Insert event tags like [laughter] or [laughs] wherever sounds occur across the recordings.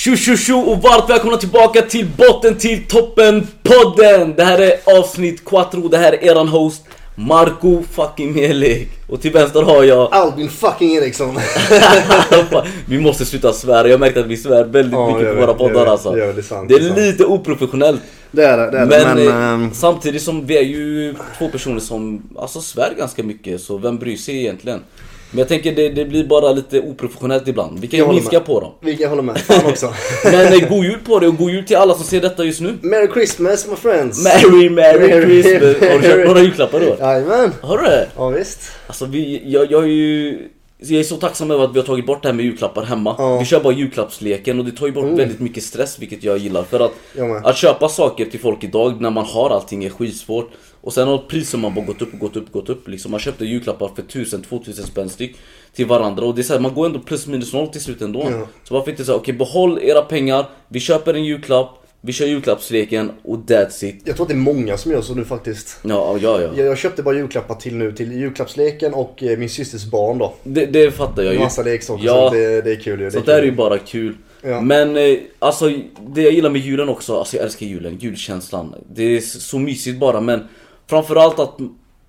Tjo tjo tjo och varmt välkomna tillbaka till botten till toppen podden! Det här är avsnitt 4, det här är eran host Marco fucking Melik Och till vänster har jag Albin fucking Eriksson. [laughs] Vi måste sluta svära, jag märkte att vi svär väldigt Ja, mycket på våra poddar alltså det är sant, Det det är sant. lite oprofessionellt Det är det, det är det. Men, Men, eh, ehm, samtidigt som vi är ju två personer som alltså svär ganska mycket så vem bryr sig egentligen? Men jag tänker det, det blir bara lite oprofessionellt ibland, vi kan ju minska med. på dem vi kan hålla med. Fan också. [laughs] Men eh, god jul på dig och god jul till alla som ser detta just nu Merry Christmas my friends. Merry, merry Merry- Christmas! Har du köpt några julklappar då? Jajamän. Har du det? Ja visst. Alltså vi, jag, jag är ju... Jag är så tacksam över att vi har tagit bort det här med julklappar hemma. Ja. Vi kör bara julklappsleken och det tar ju bort väldigt mycket stress vilket jag gillar. För att, med. att köpa saker till folk idag när man har allting är skitsvårt. Och sen har priserna bara gått upp och gått upp och gått upp. Liksom. Man köpte julklappar för 1000-2000 spänn styck till varandra. Och det är så här, man går ändå plus minus noll till slut ändå. Ja. Så varför inte säga okej behåll era pengar, vi köper en julklapp, vi kör julklappsleken och that's it. Jag tror att det är många som gör så nu faktiskt. Ja, ja, ja. Jag, jag köpte bara julklappar till nu till julklappsleken och eh, min systers barn då. Det, det fattar jag ju. Massa leksaker Ja. så det, det är kul. Det Sånt är där är ju bara kul. Ja. Men eh, alltså det jag gillar med julen också, alltså jag älskar julen, julkänslan. Det är så mysigt bara men framförallt att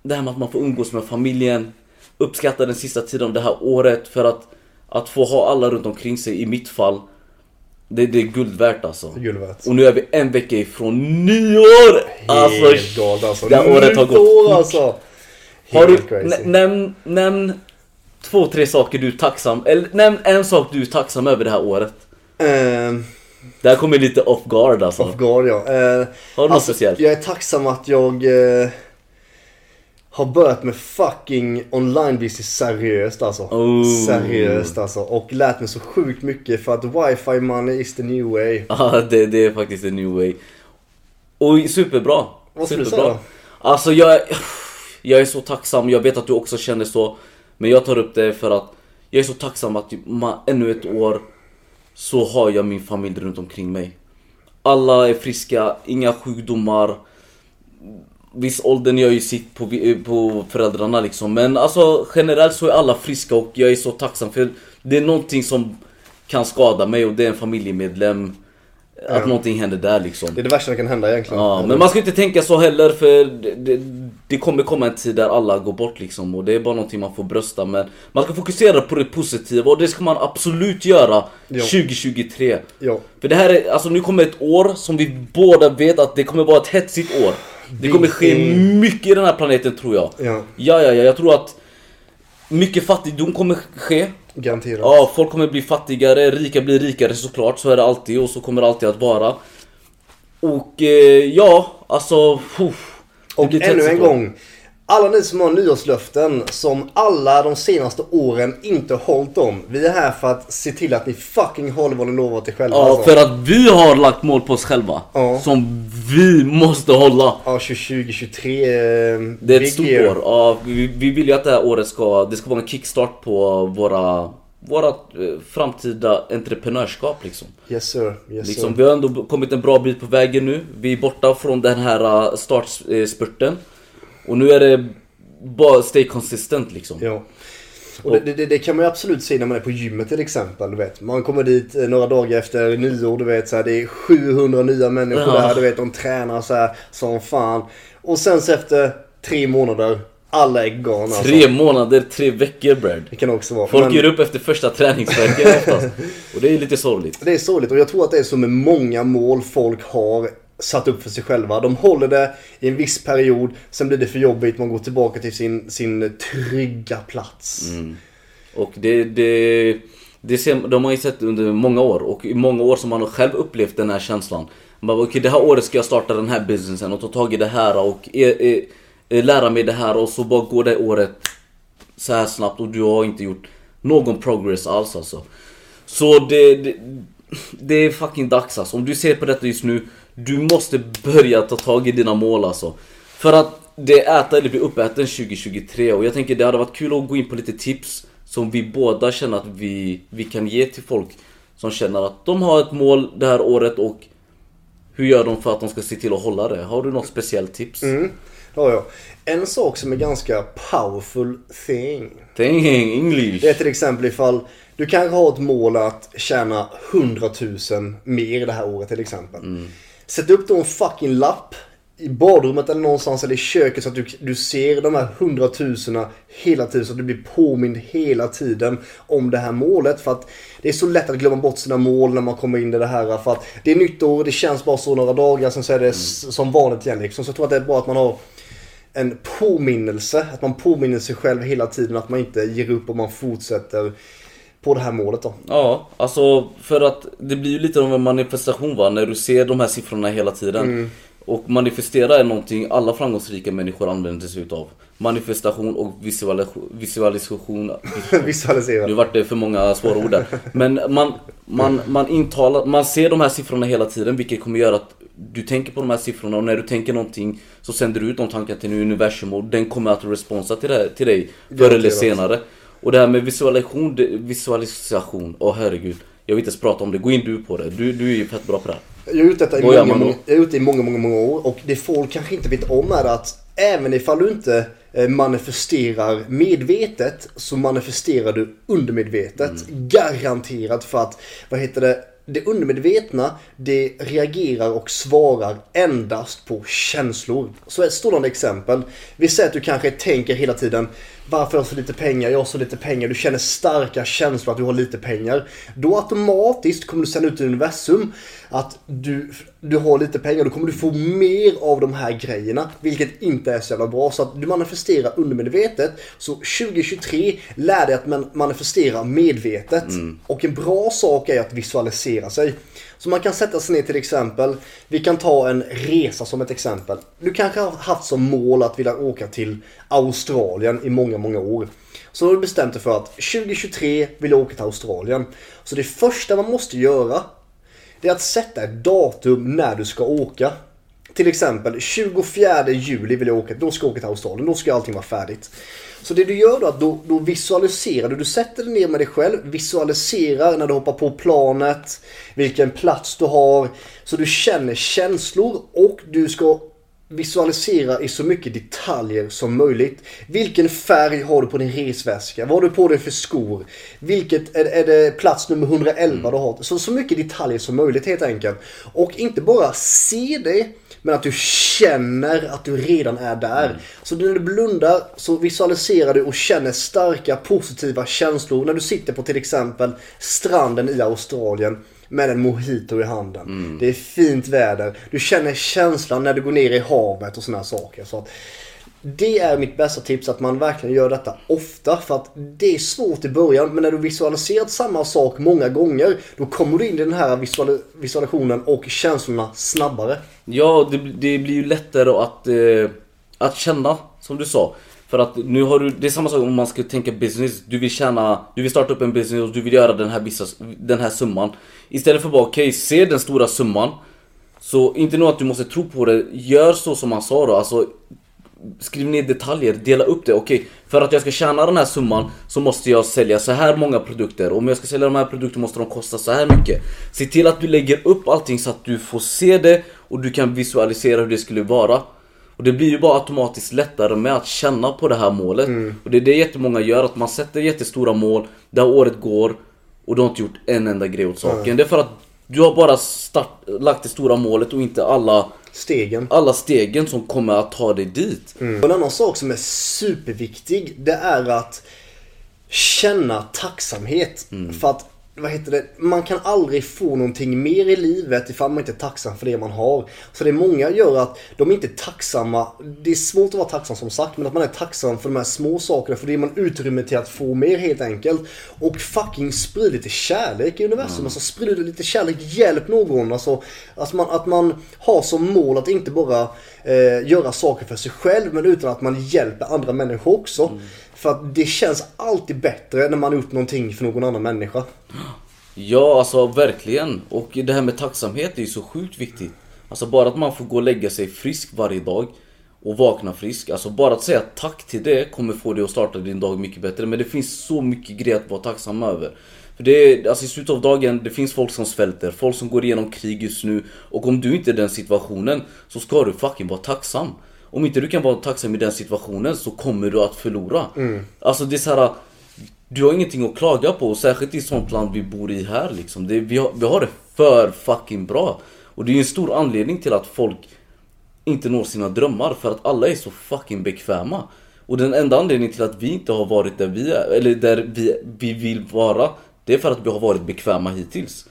det här med att man får umgås med familjen, uppskatta den sista tiden av det här året för att, att få ha alla runt omkring sig i mitt fall. Det, det är guld värt alltså. Guld värt. Och nu är vi en vecka ifrån nyår! Alltså, Helt galet alltså. det här året har gått fort. alltså. Har du, crazy. nämn, nämn två, tre saker du är tacksam, eller nämn en sak du är tacksam över det här året. Ehm, Det här kommer lite off guard alltså. Off guard ja. Eh, Har du något speciellt? Jag är tacksam att jag eh, har börjat med fucking online business seriöst alltså. Oh. Seriöst alltså. Och lärt mig så sjukt mycket för att wifi money is the new way. [laughs] Ja, det, det är faktiskt en new way. Och superbra. Vad skulle du säga Alltså jag, är- [sighs] jag är så tacksam, jag vet att du också känner så. Men jag tar upp det för att jag är så tacksam att ma, ännu ett år så har jag min familj runt omkring mig. Alla är friska, inga sjukdomar. Viss åldern gör ju sitt på, vi- på föräldrarna liksom. Men alltså generellt så är alla friska och jag är så tacksam för det är någonting som kan skada mig och det är en familjemedlem. Att Ja. någonting händer där liksom. Det är det värsta som kan hända egentligen. Ja, men man ska inte tänka så heller för det, det, det kommer komma en tid där alla går bort liksom och det är bara någonting man får brösta men man ska fokusera på det positiva och det ska man absolut göra Ja. 2023. Ja. För det här är, alltså nu kommer ett år som vi båda vet att det kommer vara ett hetsigt år. Det kommer ske mycket i den här planeten tror jag. Ja. Ja, ja, ja, jag tror att mycket fattigdom kommer ske. Garanterat. Ja, folk kommer bli fattigare, rika blir rikare såklart, så är det alltid och så kommer det alltid att vara. Och eh, ja, alltså... Puff, Och ännu en gång. Alla ni som har nyårslöften som alla de senaste åren inte hållit dem. Vi är här för att se till att ni fucking håller vad ni lovat er själva. Ja, alltså. för att vi har lagt mål på oss själva. Ja. Som vi måste hålla. Ja, 2023. eh, Det är ett stort år. Ja, vi, vi vill ju att det här året ska, det ska vara en kickstart på våra, våra eh, framtida entreprenörskap liksom. Yes sir. Yes Liksom, sir. vi har ändå kommit en bra bit på vägen nu. Vi är borta från den här eh, startspurten. Och nu är det bara stay consistent liksom. Ja. Och det, det, det kan man ju absolut se när man är på gymmet till exempel. Du vet. Man kommer dit eh, några dagar efter nyår. Du vet, så här, det är 700 nya människor Ja. där. Du vet, de tränar så här som fan. Och sen så efter tre månader, alla är galna. Alltså. Tre månader, tre veckor Brad. Det kan också vara. Folk Men ger upp efter första träningsveckan oftast. [laughs] Och det är lite sorgligt. Det är sorgligt och jag tror att det är så med många mål folk har satt upp för sig själva. De håller det i en viss period, sen blir det för jobbigt, man går tillbaka till sin, sin trygga plats. Mm. Och det, det, det ser, de har ju sett under många år och i många år som man har själv upplevt den här känslan. Man bara, okej det här året ska jag starta den här businessen och ta tag i det här och eh, eh, eh, lära mig det här och så bara går det året så här snabbt och du har inte gjort någon progress alls alltså. Så det, det, det är fucking dags alltså. Om du ser på detta just nu, du måste börja ta tag i dina mål alltså. För att det är äta eller bli uppäten 2023 och jag tänker det hade varit kul att gå in på lite tips som vi båda känner att vi, vi kan ge till folk som känner att de har ett mål det här året och hur gör de för att de ska se till att hålla det? Har du något speciellt tips? Mm. Ja, ja. En sak som är ganska powerful thing. Thing English. Det är till exempel ifall du kanske har ett mål att tjäna 100 000 mer det här året till exempel. Sätt upp då en fucking lapp i badrummet eller någonstans eller i köket så att du, du ser de här 100 000 hela tiden så att du blir påmind hela tiden om det här målet. För att det är så lätt att glömma bort sina mål när man kommer in i det här. För att det är nytt år, det känns bara så några dagar, sen så är det s- som vanligt igen liksom. Så jag tror att det är bra att man har en påminnelse. Att man påminner sig själv hela tiden att man inte ger upp och man fortsätter på det här målet då. Ja, alltså för att det blir ju lite av en manifestation va, när du ser de här siffrorna hela tiden. Och manifestera är någonting alla framgångsrika människor använder sig utav. Manifestation och visualisation. visualisation [laughs] Visualisera. nu vart det för många svåra ord där. Men man, man, man intalar, man ser de här siffrorna hela tiden vilket kommer göra att du tänker på de här siffrorna och när du tänker någonting så sänder du ut de tankarna till universum och den kommer att responsa till, det, till dig förr eller senare. Och det här med visualisation, visualisation, åh herregud. Jag vill inte ens prata om det, gå in du på det. Du, du är ju fett bra på det. Jag är ute, i många, många, jag är ute i många, många, många år och det folk kanske inte vet om är att även ifall du inte eh, manifesterar medvetet så manifesterar du undermedvetet. Mm. Garanterat för att, vad heter det, det undermedvetna det reagerar och svarar endast på känslor. Så ett stående exempel. Vi säger att du kanske tänker hela tiden varför har jag så lite pengar? Jag har så lite pengar. Du känner starka känslor att du har lite pengar. Då automatiskt kommer du sända ut i universum att du, du har lite pengar. Då kommer du få mer av de här grejerna. Vilket inte är så jävla bra. Så att du manifesterar undermedvetet. Så 2023 lär dig att man manifestera medvetet. Och en bra sak är att visualisera sig. Så man kan sätta sig ner till exempel. Vi kan ta en resa som ett exempel. Du kanske har haft som mål att vilja åka till Australien i många, många år. Så har du bestämt dig för att 2023 vill jag åka till Australien. Så det första man måste göra det är att sätta ett datum när du ska åka. Till exempel 24 juli vill jag åka, då ska jag åka till Australien, då ska allting vara färdigt. Så det du gör då, att då, då visualiserar du, du sätter dig ner med dig själv, visualiserar när du hoppar på planet, vilken plats du har, så du känner känslor och du ska visualisera i så mycket detaljer som möjligt. Vilken färg har du på din resväska? Vad har du på dig för skor? Vilket, är, är det plats nummer 111 du har? Så, så mycket detaljer som möjligt helt enkelt. Och inte bara se det, men att du känner att du redan är där. Så när du blundar så visualiserar du och känner starka positiva känslor när du sitter på till exempel stranden i Australien med en mojito i handen. Det är fint väder. Du känner känslan när du går ner i havet och sådana saker. Så att det är mitt bästa tips att man verkligen gör detta ofta. För att det är svårt i början men när du visualiserat samma sak många gånger då kommer du in i den här visual- visualisationen och känslorna snabbare. Ja, det, det blir ju lättare att, eh, att känna, som du sa. För att nu har du, det är samma sak om man ska tänka business. Du vill tjäna, du vill starta upp en business och du vill göra den här, business, den här summan. Istället för bara okej, se den stora summan. Så inte nog att du måste tro på det, gör så som han sa då. Alltså, skriv ner detaljer, dela upp det. Okej, för att jag ska tjäna den här summan så måste jag sälja så här många produkter. Om jag ska sälja de här produkterna måste de kosta så här mycket. Se till att du lägger upp allting så att du får se det och du kan visualisera hur det skulle vara. Och det blir ju bara automatiskt lättare med att känna på det här målet. Och det är det jättemånga gör, att man sätter jättestora mål, där året går och du har inte gjort en enda grej åt saken. Det är för att du har bara start, lagt det stora målet och inte alla, Stegen. alla stegen som kommer att ta dig dit. Och en annan sak som är superviktig det är att känna tacksamhet. För att vad heter det? Man kan aldrig få någonting mer i livet ifall man inte är tacksam för det man har. Så det många gör att de inte är tacksamma. Det är svårt att vara tacksam som sagt, men att man är tacksam för de här små sakerna. För det ger man utrymme till att få mer helt enkelt. Och fucking sprid lite kärlek i universum. Alltså sprid lite kärlek, hjälp någon. Alltså, alltså man, att man har som mål att inte bara eh, göra saker för sig själv, men utan att man hjälper andra människor också. För att det känns alltid bättre när man har gjort någonting för någon annan människa. Ja, alltså verkligen. Och det här med tacksamhet är ju så sjukt viktigt. Alltså bara att man får gå och lägga sig frisk varje dag och vakna frisk. Alltså bara att säga tack till det kommer få dig att starta din dag mycket bättre. Men det finns så mycket grejer att vara tacksam över. För det är, alltså i slutet av dagen, det finns folk som svälter, folk som går igenom krig just nu. Och om du inte är i den situationen så ska du fucking vara tacksam. Om inte du kan vara tacksam i den situationen så kommer du att förlora. Alltså det är så här. Du har ingenting att klaga på, särskilt i sånt land vi bor i här liksom. Det, vi, har, vi har det för fucking bra. Och det är en stor anledning till att folk inte når sina drömmar för att alla är så fucking bekväma. Och den enda anledningen till att vi inte har varit där vi är, eller där vi, vi vill vara, det är för att vi har varit bekväma hittills.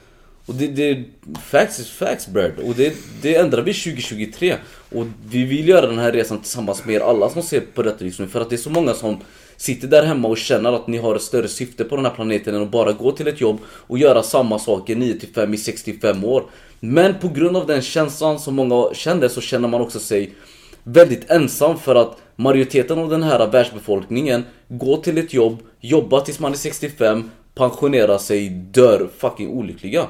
Och det, det facts is facts Brad. Och det, det ändrar vi 2023. Och vi vill göra den här resan tillsammans med er alla som ser på detta just nu. För att det är så många som sitter där hemma och känner att ni har ett större syfte på den här planeten än att bara gå till ett jobb och göra samma saker 9 till 5 i 65 år. Men på grund av den känslan som många känner så känner man också sig väldigt ensam för att majoriteten av den här världsbefolkningen går till ett jobb, jobbar tills man är 65, pensionerar sig, dör fucking olyckliga.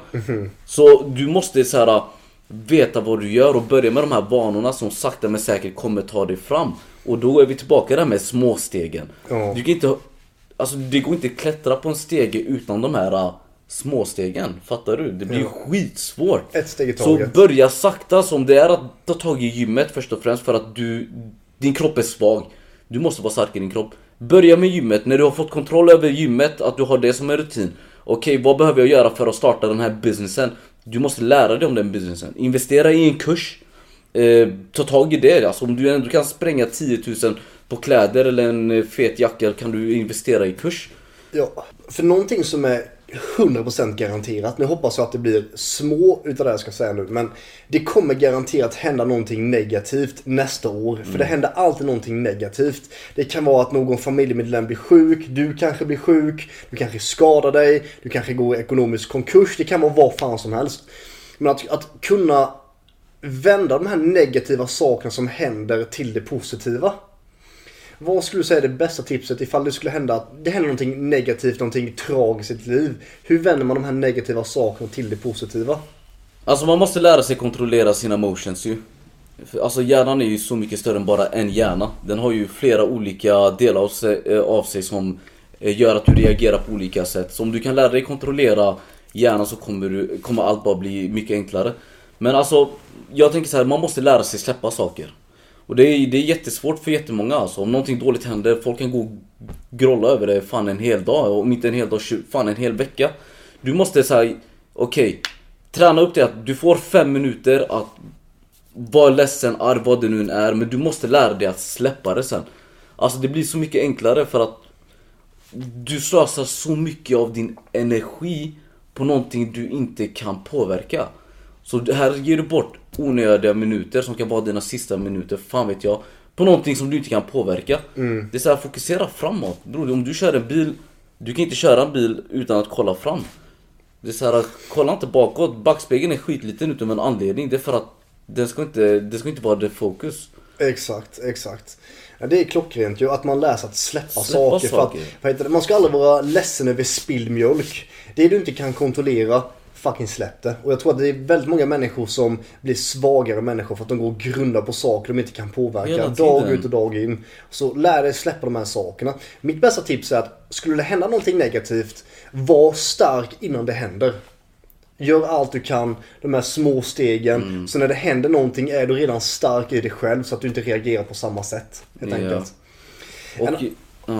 Så du måste så här veta vad du gör och börja med de här vanorna som sakta men säkert kommer ta dig fram. Och då är vi tillbaka där med småstegen. Ja. Du kan inte, alltså det går inte att klättra på en stege utan de här uh, småstegen. Fattar du? Det blir Ja. skitsvårt. Ett steg i Så taget. börja sakta som det är att ta tag i gymmet först och främst för att du, din kropp är svag. Du måste vara stark i din kropp. Börja med gymmet, när du har fått kontroll över gymmet, att du har det som en rutin. Okej, vad behöver jag göra för att starta den här businessen? Du måste lära dig om den businessen. Investera i en kurs. Eh, ta tag i det. Alltså om du ändå kan spränga 10 000 på kläder eller en fet jacka kan du investera i kurs. Ja, för någonting som är 100% garanterat. Nu hoppas jag att det blir små utav det jag ska säga nu. Men det kommer garanterat hända någonting negativt nästa år. För det händer alltid någonting negativt. Det kan vara att någon familjemedlem blir sjuk. Du kanske blir sjuk. Du kanske skadar dig. Du kanske går i ekonomisk konkurs. Det kan vara vad fan som helst. Men att, att kunna vända de här negativa sakerna som händer till det positiva. Vad skulle du säga är det bästa tipset ifall det skulle hända att det händer någonting negativt, någonting tragiskt i ditt liv? Hur vänder man de här negativa sakerna till det positiva? Alltså man måste lära sig kontrollera sina emotions ju. Alltså hjärnan är ju så mycket större än bara en hjärna. Den har ju flera olika delar av sig, eh, av sig som eh, gör att du reagerar på olika sätt. Så om du kan lära dig kontrollera hjärnan så kommer, du, kommer allt bara bli mycket enklare. Men alltså, jag tänker så här, man måste lära sig släppa saker. Och det är, det är jättesvårt för jättemånga alltså. Om någonting dåligt händer, folk kan gå och grolla över det fan en hel dag. Om inte en hel dag, fan en hel vecka. Du måste säga, okej. träna upp det att du får fem minuter att vara ledsen, arg, vad det nu än är. Men du måste lära dig att släppa det sen. Alltså det blir så mycket enklare för att du slösar så mycket av din energi på någonting du inte kan påverka. Så här ger du bort onödiga minuter som kan vara dina sista minuter, fan vet jag. På någonting som du inte kan påverka. Det är så här, fokusera framåt. Bror, om du kör en bil, du kan inte köra en bil utan att kolla fram. Det är så här, kolla inte bakåt. Backspegeln är skitliten utan en anledning. Det är för att den ska inte, det ska inte vara det fokus. Exakt, exakt. Ja, det är klockrent ju att man lär sig att släppa, Släppa saker. För att, saker. heter det? Man ska aldrig vara ledsen över spilld mjölk. Det du inte kan kontrollera, fucking släpp det. Och jag tror att det är väldigt många människor som blir svagare människor för att de går och grundar på saker de inte kan påverka. Dag ut och dag in. Så lär dig släppa de här sakerna. Mitt bästa tips är att skulle det hända någonting negativt, var stark innan det händer. Gör allt du kan, de här små stegen. Mm. Så när det händer någonting är du redan stark i dig själv så att du inte reagerar på samma sätt. Helt Ja. enkelt. Och, En- ja.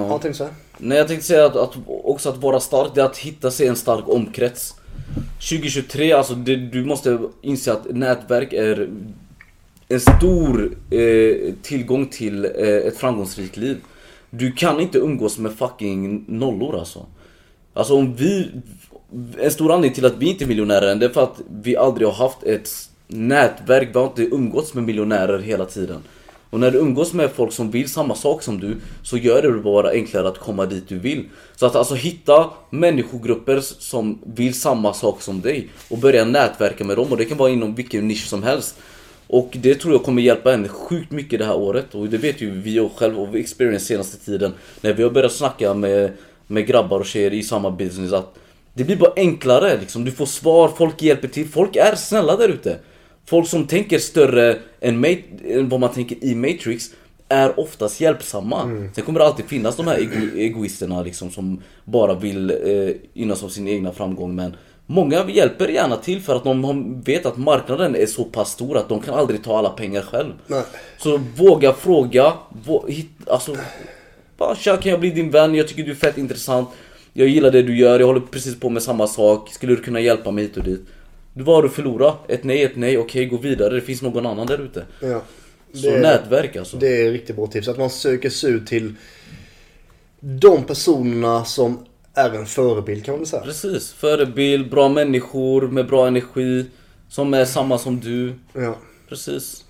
Ja, tänkte så här. Nej jag tänkte säga att, att också att vara stark, det är att hitta sig en stark omkrets. 2023, alltså det, du måste inse att nätverk är en stor eh, tillgång till eh, ett framgångsrikt liv. Du kan inte umgås med fucking nollor alltså. Alltså om vi... En stor anledning till att vi inte är miljonärer än, det är för att vi aldrig har haft ett nätverk, vi har inte umgåtts med miljonärer hela tiden. Och när du umgås med folk som vill samma sak som du så gör det bara enklare att komma dit du vill. Så att alltså hitta människogrupper som vill samma sak som dig och börja nätverka med dem och det kan vara inom vilken nisch som helst. Och det tror jag kommer hjälpa en sjukt mycket det här året och det vet ju vi och själv och experience senaste tiden när vi har börjat snacka med, med grabbar och tjejer i samma business att det blir bara enklare liksom. Du får svar, folk hjälper till, folk är snälla där ute. Folk som tänker större än, än vad man tänker i Matrix är oftast hjälpsamma. Sen kommer det alltid finnas de här ego- egoisterna liksom som bara vill eh, gynnas av sin egna framgång men Många hjälper gärna till för att de vet att marknaden är så pass stor att de kan aldrig ta alla pengar själv. Nej. Så våga fråga. Vå, hit, alltså, bara tja, kan jag bli din vän? Jag tycker du är fett intressant. Jag gillar det du gör, jag håller precis på med samma sak. Skulle du kunna hjälpa mig hit och dit? Du du att förlora? Ett nej, ett nej. Okej, gå vidare. Det finns någon annan där ute. Ja. Så nätverk alltså. Det är riktigt bra tips. Att man söker sig ut till de personerna som är en förebild kan man väl säga. Precis. Förebild, bra människor med bra energi. Som är samma som du. Ja. Precis.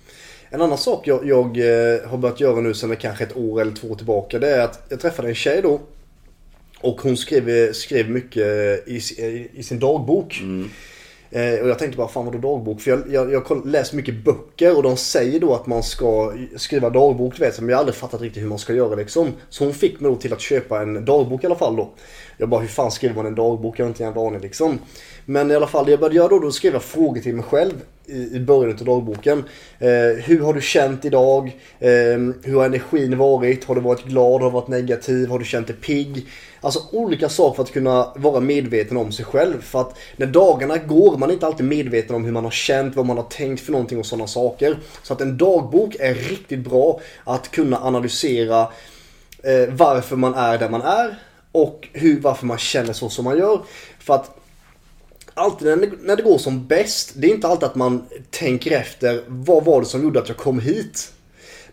En annan sak jag, jag eh, har börjat göra nu sen kanske ett år eller två tillbaka. Det är att jag träffade en tjej då. Och hon skrev, skrev mycket i, i, i sin dagbok. Eh, och jag tänkte bara, fan vadå dagbok? För jag, jag, jag läser mycket böcker och de säger då att man ska skriva dagbok, du vet. Men jag har aldrig fattat riktigt hur man ska göra liksom. Så hon fick mig då till att köpa en dagbok i alla fall då. Jag bara, hur fan skriver man en dagbok? Jag har inte en aning liksom. Men i alla fall, det jag började göra då, då skrev jag frågor till mig själv i, i början av dagboken. Eh, hur har du känt idag? Eh, hur har energin varit? Har du varit glad? Har du varit negativ? Har du känt dig pigg? Alltså olika saker för att kunna vara medveten om sig själv. För att när dagarna går, man är inte alltid medveten om hur man har känt, vad man har tänkt för någonting och sådana saker. Så att en dagbok är riktigt bra att kunna analysera eh, varför man är där man är och hur, varför man känner så som man gör. För att alltid när det, när det går som bäst, det är inte alltid att man tänker efter vad var det som gjorde att jag kom hit.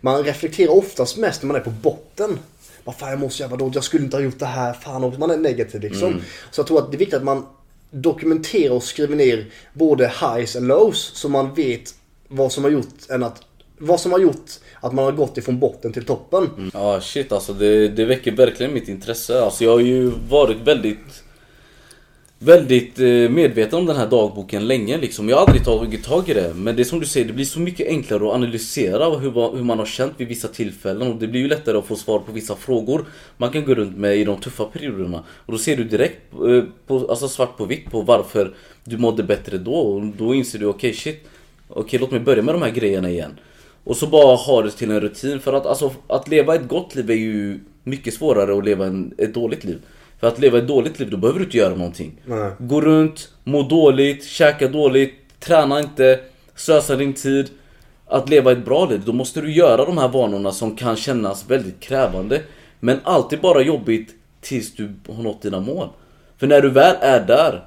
Man reflekterar oftast mest när man är på botten. Vad fan jag mår så jävla dåligt, jag skulle inte ha gjort det här, fan och man är negativ liksom. Så jag tror att det är viktigt att man dokumenterar och skriver ner både highs and lows så man vet vad som har gjort en att vad som har gjort att man har gått ifrån botten till toppen. Ja shit alltså det, det väcker verkligen mitt intresse. Alltså jag har ju varit väldigt Väldigt eh, medveten om den här dagboken länge liksom. Jag har aldrig tagit tag i det. Men det är som du säger, det blir så mycket enklare att analysera hur, man- har känt vid vissa tillfällen. Och det blir ju lättare att få svar på vissa frågor man kan gå runt med i de tuffa perioderna. Och då ser du direkt eh, på, alltså svart på vitt på varför du mådde bättre då. Och då inser du, okej shit. Okej låt mig börja med de här grejerna igen. Och så bara ha det till en rutin. För att alltså, att leva ett gott liv är ju mycket svårare att leva en, ett dåligt liv. För att leva ett dåligt liv, då behöver du inte göra någonting. Nej. Gå runt, må dåligt, käka dåligt, träna inte, slösa din tid. Att leva ett bra liv, då måste du göra de här vanorna som kan kännas väldigt krävande. Men alltid bara jobbigt tills du har nått dina mål. För när du väl är där,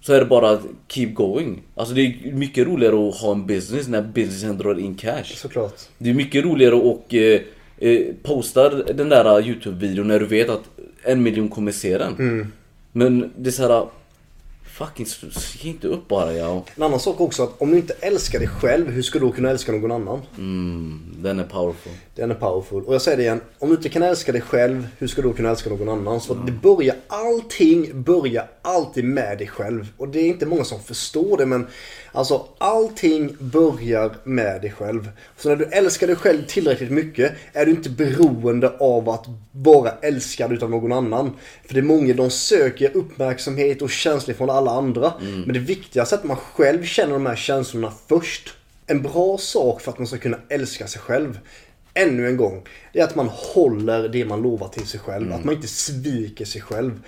så är det bara att keep going. Alltså det är mycket roligare att ha en business när businessen drar in cash. Såklart. Det är mycket roligare att eh, eh, posta den där Youtube-videon när du vet att en miljon kommer se den. Men det är såhär... Fucking ge inte upp bara ja. En annan sak också att om du inte älskar dig själv, hur ska du då kunna älska någon annan? Mm, den är powerful. Den är powerful. Och jag säger det igen, om du inte kan älska dig själv, hur ska du då kunna älska någon annan? Så att det börjar, allting börjar alltid med dig själv. Och det är inte många som förstår det men alltså allting börjar med dig själv. Så när du älskar dig själv tillräckligt mycket är du inte beroende av att vara älskad utav någon annan. För det är många, de söker uppmärksamhet och känslor från alla andra. Men det viktigaste är att man själv känner de här känslorna först. En bra sak för att man ska kunna älska sig själv ännu en gång. Det är att man håller det man lovar till sig själv. Att man inte sviker sig själv.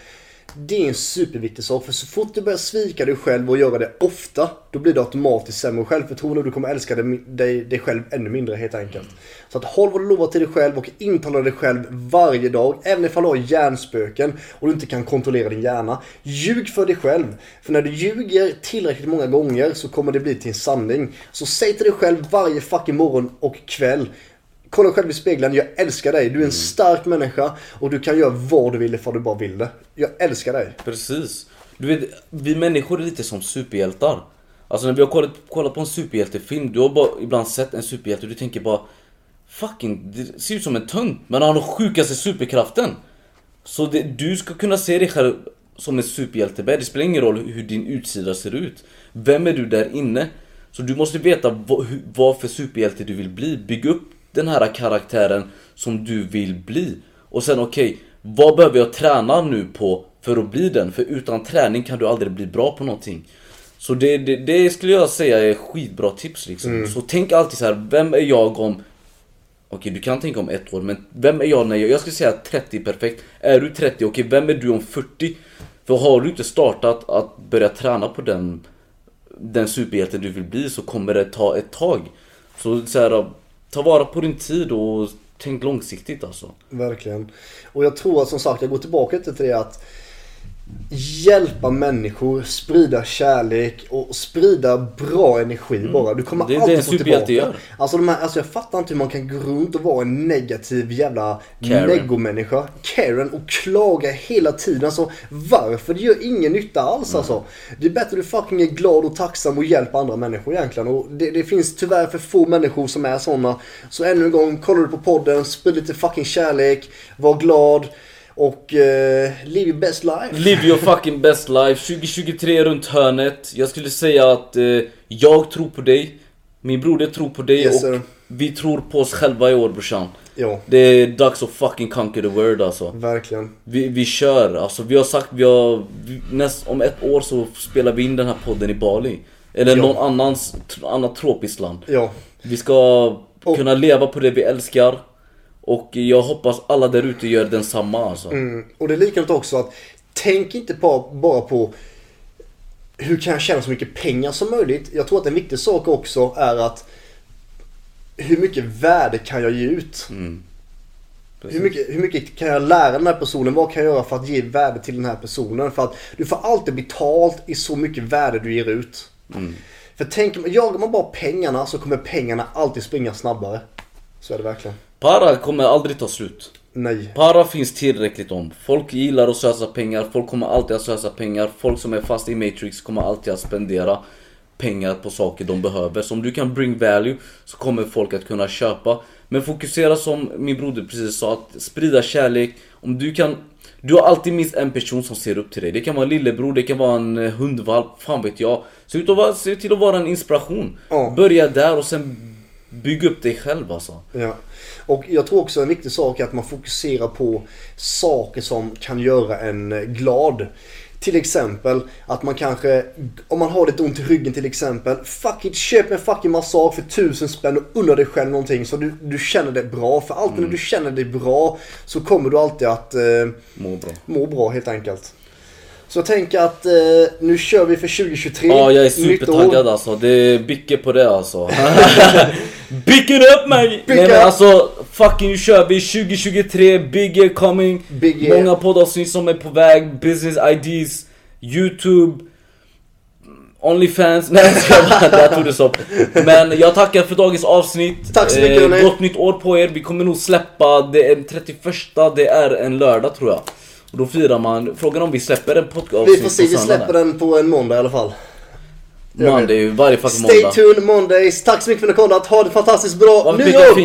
Det är en superviktig sak. För så fort du börjar svika dig själv och göra det ofta. Då blir det automatiskt sämre självförtroende och du kommer älska dig, dig, dig själv ännu mindre helt enkelt. Så att håll vad du lovar till dig själv och intala dig själv varje dag. Även ifall du har hjärnspöken och du inte kan kontrollera din hjärna. Ljug för dig själv. För när du ljuger tillräckligt många gånger så kommer det bli till en sanning. Så säg till dig själv varje fucking morgon och kväll. Kolla själv i spegeln, jag älskar dig. Du är en stark människa och du kan göra vad du vill ifall du bara vill det. Jag älskar dig. Precis. Du vet, vi människor är lite som superhjältar. Alltså när vi har kollat, kollat på en superhjältefilm, du har bara ibland sett en superhjälte och du tänker bara Fucking, det ser ut som en tönt, men han har sjukaste superkraften. Så det, du ska kunna se dig själv som en superhjälte. Det spelar ingen roll hur din utsida ser ut. Vem är du där inne? Så du måste veta vad, vad för superhjälte du vill bli. Bygg upp den här karaktären som du vill bli. Och sen okej, vad behöver jag träna nu på för att bli den? För utan träning kan du aldrig bli bra på någonting. Så det, det, det skulle jag säga är skitbra tips liksom. Så tänk alltid så här, vem är jag om Okej du kan tänka om ett år men vem är jag när jag, jag skulle säga 30 är perfekt. Är du 30, okej vem är du om 40? För har du inte startat att börja träna på den, den superhjälten du vill bli så kommer det ta ett tag. Så, så här, ta vara på din tid och tänk långsiktigt alltså. Verkligen. Och jag tror att som sagt, jag går tillbaka till det att hjälpa människor, sprida kärlek och sprida bra energi bara. Du kommer Det är det alltid en få tillbaka. gör. Alltså, de här, alltså jag fattar inte hur man kan gå runt och vara en negativ jävla negomänniska. Karen och klaga hela tiden. Alltså varför? Det gör ingen nytta alls alltså. Det är bättre du fucking är glad och tacksam och hjälper andra människor egentligen. Och det, det finns tyvärr för få människor som är sådana. Så ännu en gång, kollar du på podden, sprid lite fucking kärlek, var glad och eh, live your best life. Live your fucking best life. 2023 är runt hörnet. Jag skulle säga att eh, jag tror på dig. Min broder tror på dig Yes, och sir. vi tror på oss själva i år brorsan. Ja, Det är dags att fucking conquer the world alltså. verkligen. Vi, vi kör, alltså vi har sagt vi har, vi, näst, om ett år så spelar vi in den här podden i Bali. Eller Ja. någon annans, annat tropiskt land. Ja, Vi ska Och- kunna leva på det vi älskar. Och jag hoppas alla där ute gör densamma alltså. Mm. Och det är likadant också att tänk inte på, bara på hur kan jag tjäna så mycket pengar som möjligt. Jag tror att en viktig sak också är att hur mycket värde kan jag ge ut? Mm. Hur mycket, hur mycket kan jag lära den här personen? Vad kan jag göra för att ge värde till den här personen? För att du får alltid betalt i så mycket värde du ger ut. Mm. För tänk, jagar man bara pengarna så kommer pengarna alltid springa snabbare. Så är det verkligen. Para kommer aldrig ta slut. Nej. Para finns tillräckligt om. Folk gillar att slösa pengar, folk kommer alltid att slösa pengar. Folk som är fast i Matrix kommer alltid att spendera pengar på saker de behöver. Så om du kan bring value så kommer folk att kunna köpa. Men fokusera som min broder precis sa, att sprida kärlek. Om du kan... Du har alltid minst en person som ser upp till dig. Det kan vara en lillebror, det kan vara en eh, hundvalp, fan vet jag. Se, ut att vara, se till att vara en inspiration. Ja. Börja där och sen bygg upp dig själv alltså. Ja. Och jag tror också en viktig sak är att man fokuserar på saker som kan göra en glad. Till exempel att man kanske, om man har lite ont i ryggen till exempel. Fuck it, köp en fucking massage för tusen spänn och unna dig själv någonting så du, du känner dig bra. För alltid när du känner dig bra så kommer du alltid att eh, Må bra. må bra helt enkelt. Så jag tänker att eh, nu kör vi för 2023. Ja, jag är supertaggad alltså. Det är Bicke på det alltså. [laughs] [laughs] Bick it up man! Nej men alltså, fucking nu kör vi 2023, big year coming. Big year. Många poddavsnitt som är på väg, business ideas, YouTube. Onlyfans, [laughs] nej jag där tog det stopp. Men jag tackar för dagens avsnitt. Eh, Tack så mycket, hörni. Gott nytt år på er. Vi kommer nog släppa, det är den 31, det är en lördag tror jag. Och då firar man, frågan om vi släpper en podcast Vi får se, vi släpper den på en måndag i alla fall. Monday, varje fucking Stay måndag. tuned Mondays. Tack så mycket för att ni har kollat. Ha det fantastiskt bra nyår!